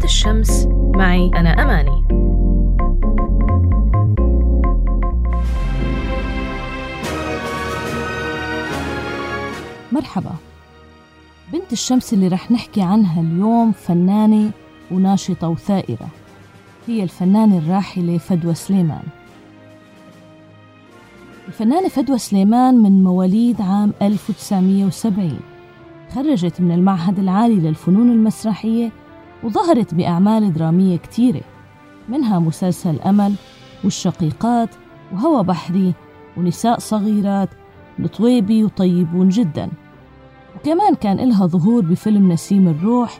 بنات الشمس. معي أنا أماني. مرحبا. بنت الشمس اللي رح نحكي عنها اليوم فنانة وناشطة وثائرة. هي الفنانة الراحلة فدوى سليمان. الفنانة فدوى سليمان من مواليد عام 1970 خرجت من المعهد العالي للفنون المسرحية وظهرت بأعمال درامية كتيرة منها مسلسل أمل والشقيقات وهوى بحري ونساء صغيرات الطويبي وطيبون جدا. وكمان كان إلها ظهور بفيلم نسيم الروح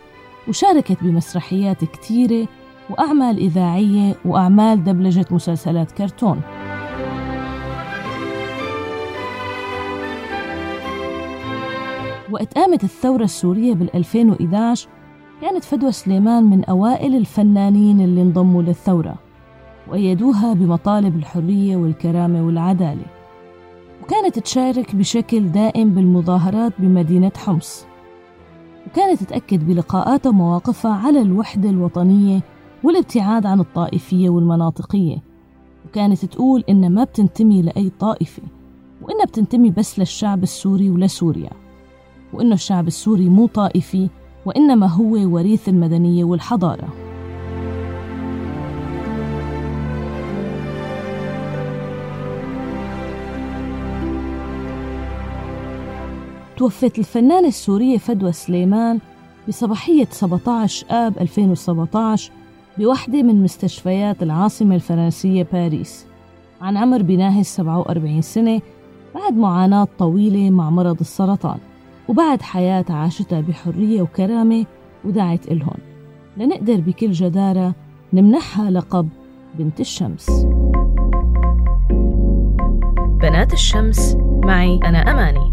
وشاركت بمسرحيات كتيرة وأعمال إذاعية وأعمال دبلجة مسلسلات كرتون. وقت قامت الثورة السورية بال 2011 كانت فدوى سليمان من أوائل الفنانين اللي انضموا للثورة وأيدوها بمطالب الحرية والكرامة والعدالة. وكانت تشارك بشكل دائم بالمظاهرات بمدينة حمص. وكانت تأكد بلقاءاتها ومواقفها على الوحدة الوطنية والابتعاد عن الطائفية والمناطقية. وكانت تقول إنها ما بتنتمي لأي طائفة وإنها بتنتمي بس للشعب السوري ولسوريا. وإنه الشعب السوري مو طائفي وإنما هو وريث المدنية والحضارة. توفت الفنانة السورية فدوى سليمان بصباحية 17 آب 2017 بوحدة من مستشفيات العاصمة الفرنسية باريس. عن عمر بناهز 47 سنة بعد معاناة طويلة مع مرض السرطان. وبعد حياة عاشتها بحرية وكرامة ودعت إلهن. لنقدر بكل جدارة نمنحها لقب بنت الشمس. بنات الشمس معي أنا أماني.